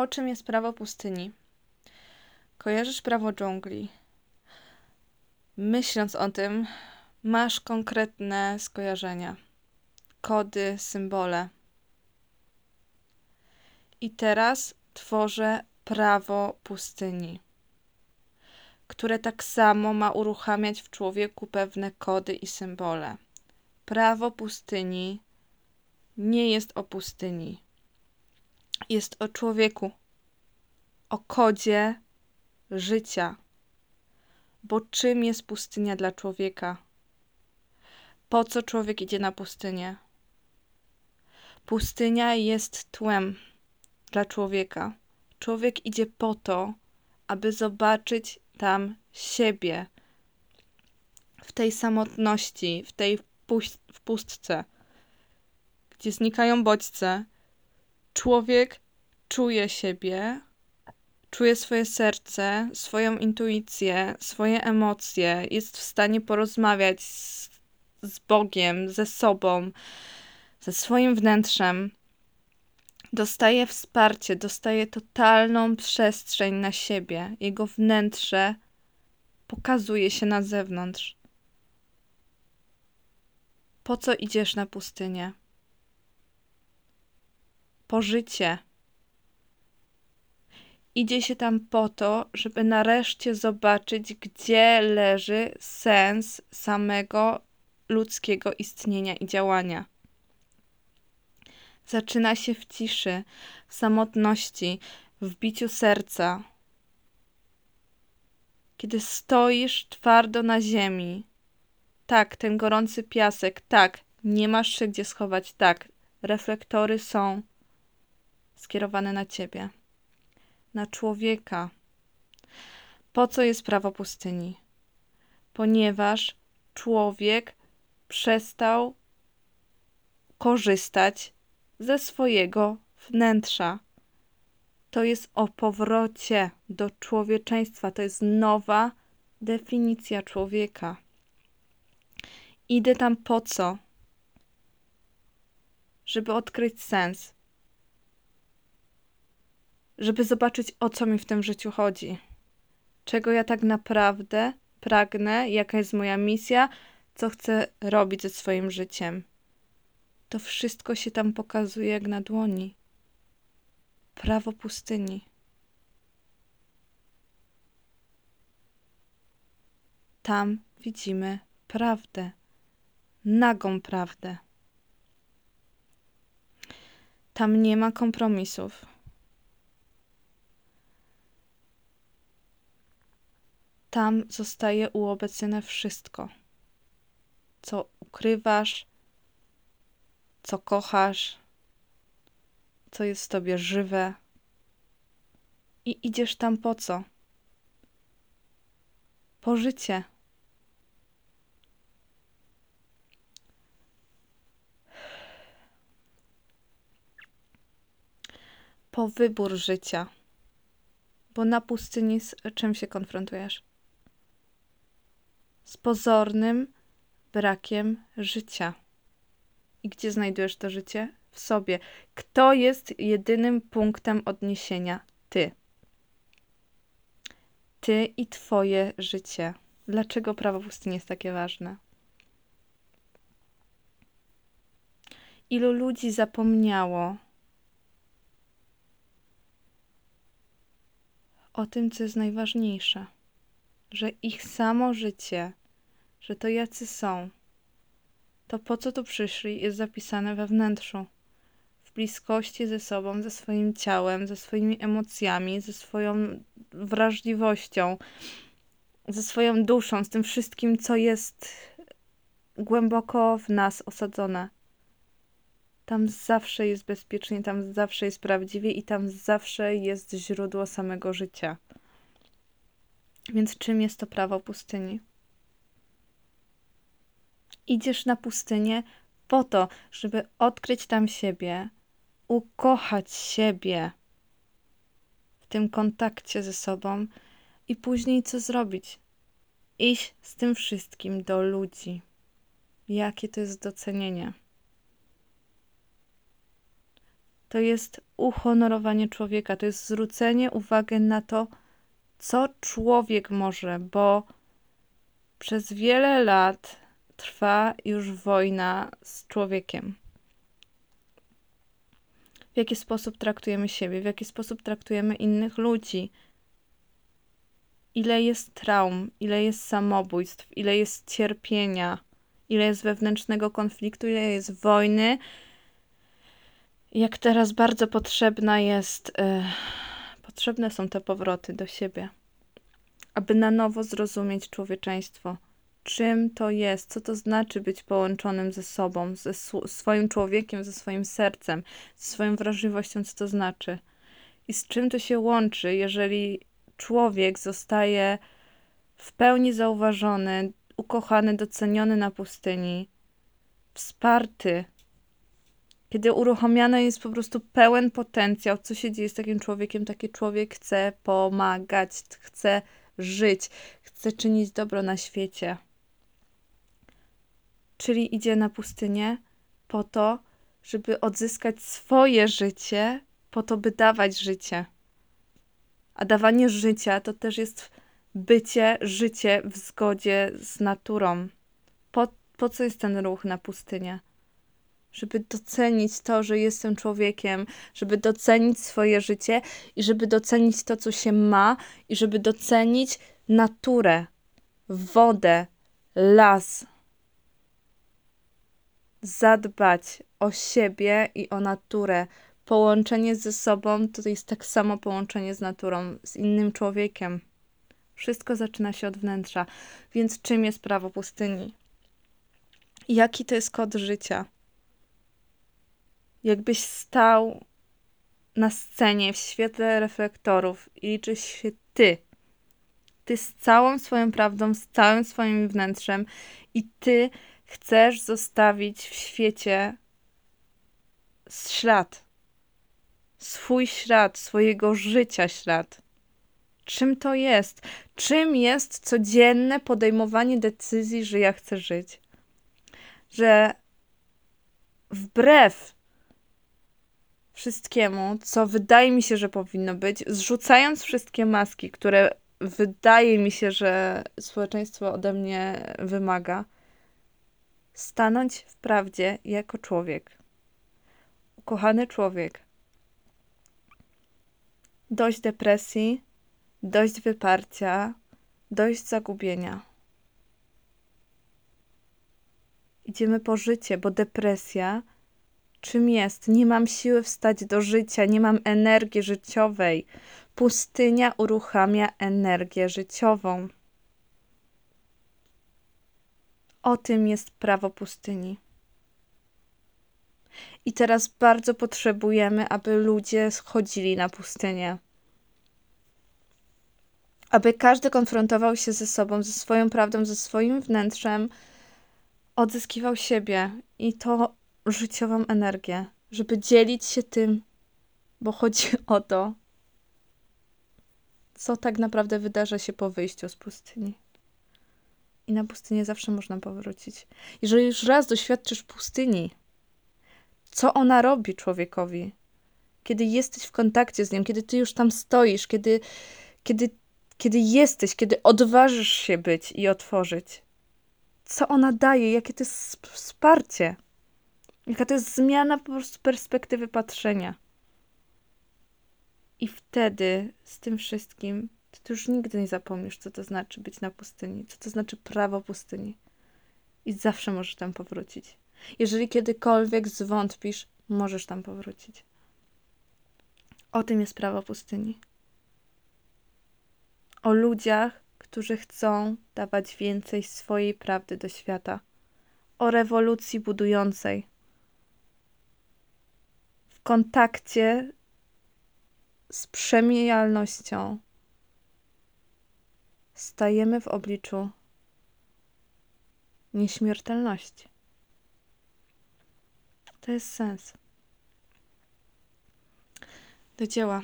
O czym jest prawo pustyni? Kojarzysz prawo dżungli. Myśląc o tym, masz konkretne skojarzenia, kody, symbole. I teraz tworzę prawo pustyni, które tak samo ma uruchamiać w człowieku pewne kody i symbole. Prawo pustyni nie jest o pustyni, jest o człowieku, o kodzie życia. Bo czym jest pustynia dla człowieka? Po co człowiek idzie na pustynię? Pustynia jest tłem dla człowieka. Człowiek idzie po to, aby zobaczyć tam siebie w tej samotności, w tej w pustce, gdzie znikają bodźce. Człowiek czuje siebie, czuje swoje serce, swoją intuicję, swoje emocje, jest w stanie porozmawiać z, z Bogiem, ze sobą, ze swoim wnętrzem. Dostaje wsparcie, dostaje totalną przestrzeń na siebie. Jego wnętrze pokazuje się na zewnątrz. Po co idziesz na pustynię? Po życie Idzie się tam po to, żeby nareszcie zobaczyć, gdzie leży sens samego ludzkiego istnienia i działania. Zaczyna się w ciszy, w samotności, w biciu serca. Kiedy stoisz twardo na ziemi, tak, ten gorący piasek, tak, nie masz się gdzie schować, tak, reflektory są skierowane na ciebie na człowieka. Po co jest prawo pustyni? Ponieważ człowiek przestał korzystać ze swojego wnętrza. To jest o powrocie do człowieczeństwa, to jest nowa definicja człowieka. Idę tam po co? Żeby odkryć sens, żeby zobaczyć, o co mi w tym życiu chodzi. Czego ja tak naprawdę pragnę, jaka jest moja misja, co chcę robić ze swoim życiem. To wszystko się tam pokazuje jak na dłoni. Prawo pustyni. Tam widzimy prawdę, nagą prawdę. Tam nie ma kompromisów. Tam zostaje uobecnione wszystko, co ukrywasz, co kochasz, co jest w tobie żywe. I idziesz tam po co? Po życie. Po wybór życia. Bo na pustyni z czym się konfrontujesz? Z pozornym brakiem życia. I gdzie znajdujesz to życie? W sobie. Kto jest jedynym punktem odniesienia? Ty. Ty i Twoje życie. Dlaczego prawo pustyni jest takie ważne? Ilu ludzi zapomniało o tym, co jest najważniejsze, że ich samo życie że to jacy są, to po co tu przyszli jest zapisane we wnętrzu, w bliskości ze sobą, ze swoim ciałem, ze swoimi emocjami, ze swoją wrażliwością, ze swoją duszą, z tym wszystkim, co jest głęboko w nas osadzone. Tam zawsze jest bezpiecznie, tam zawsze jest prawdziwie i tam zawsze jest źródło samego życia. Więc czym jest to prawo pustyni? Idziesz na pustynię po to, żeby odkryć tam siebie, ukochać siebie w tym kontakcie ze sobą i później co zrobić? Iść z tym wszystkim do ludzi. Jakie to jest docenienie? To jest uhonorowanie człowieka, to jest zwrócenie uwagi na to, co człowiek może, bo przez wiele lat trwa już wojna z człowiekiem. W jaki sposób traktujemy siebie, w jaki sposób traktujemy innych ludzi, ile jest traum, ile jest samobójstw, ile jest cierpienia, ile jest wewnętrznego konfliktu, ile jest wojny. Jak teraz bardzo potrzebna jest, yy, potrzebne są te powroty do siebie, aby na nowo zrozumieć człowieczeństwo. Czym to jest, co to znaczy być połączonym ze sobą, ze swoim człowiekiem, ze swoim sercem, ze swoją wrażliwością, co to znaczy i z czym to się łączy, jeżeli człowiek zostaje w pełni zauważony, ukochany, doceniony na pustyni, wsparty, kiedy uruchomiony jest po prostu pełen potencjał, co się dzieje z takim człowiekiem, taki człowiek chce pomagać, chce żyć, chce czynić dobro na świecie. Czyli idzie na pustynię po to, żeby odzyskać swoje życie, po to, by dawać życie. A dawanie życia to też jest bycie, życie w zgodzie z naturą. Po, po co jest ten ruch na pustynię? Żeby docenić to, że jestem człowiekiem, żeby docenić swoje życie i żeby docenić to, co się ma, i żeby docenić naturę, wodę, las. Zadbać o siebie i o naturę, połączenie ze sobą to jest tak samo połączenie z naturą, z innym człowiekiem. Wszystko zaczyna się od wnętrza. Więc czym jest prawo pustyni? Jaki to jest kod życia? Jakbyś stał na scenie w świetle reflektorów i liczy się ty. Ty z całą swoją prawdą, z całym swoim wnętrzem i ty chcesz zostawić w świecie ślad swój ślad, swojego życia ślad. Czym to jest? Czym jest codzienne podejmowanie decyzji, że ja chcę żyć? Że wbrew wszystkiemu, co wydaje mi się, że powinno być, zrzucając wszystkie maski, które wydaje mi się, że społeczeństwo ode mnie wymaga, stanąć w prawdzie jako człowiek. Ukochany człowiek, dość depresji, dość wyparcia, dość zagubienia. Idziemy po życie, bo depresja czym jest? Nie mam siły wstać do życia, nie mam energii życiowej. Pustynia uruchamia energię życiową. O tym jest prawo pustyni. I teraz bardzo potrzebujemy, aby ludzie schodzili na pustynię. Aby każdy konfrontował się ze sobą, ze swoją prawdą, ze swoim wnętrzem, odzyskiwał siebie i to życiową energię, żeby dzielić się tym, bo chodzi o to, co tak naprawdę wydarza się po wyjściu z pustyni. I na pustynię zawsze można powrócić. Jeżeli już raz doświadczysz pustyni, co ona robi człowiekowi. Kiedy jesteś w kontakcie z nią, kiedy ty już tam stoisz, kiedy, kiedy, kiedy jesteś, kiedy odważysz się być i otworzyć. Co ona daje, jakie to jest wsparcie, jaka to jest zmiana po prostu perspektywy patrzenia. I wtedy z tym wszystkim ty już nigdy nie zapomnisz, co to znaczy być na pustyni, co to znaczy prawo pustyni. I zawsze możesz tam powrócić. Jeżeli kiedykolwiek zwątpisz, możesz tam powrócić. O tym jest prawo pustyni. O ludziach, którzy chcą dawać więcej swojej prawdy do świata. O rewolucji budującej. W kontakcie z przemijalnością stajemy w obliczu nieśmiertelności. To jest sens. Do dzieła.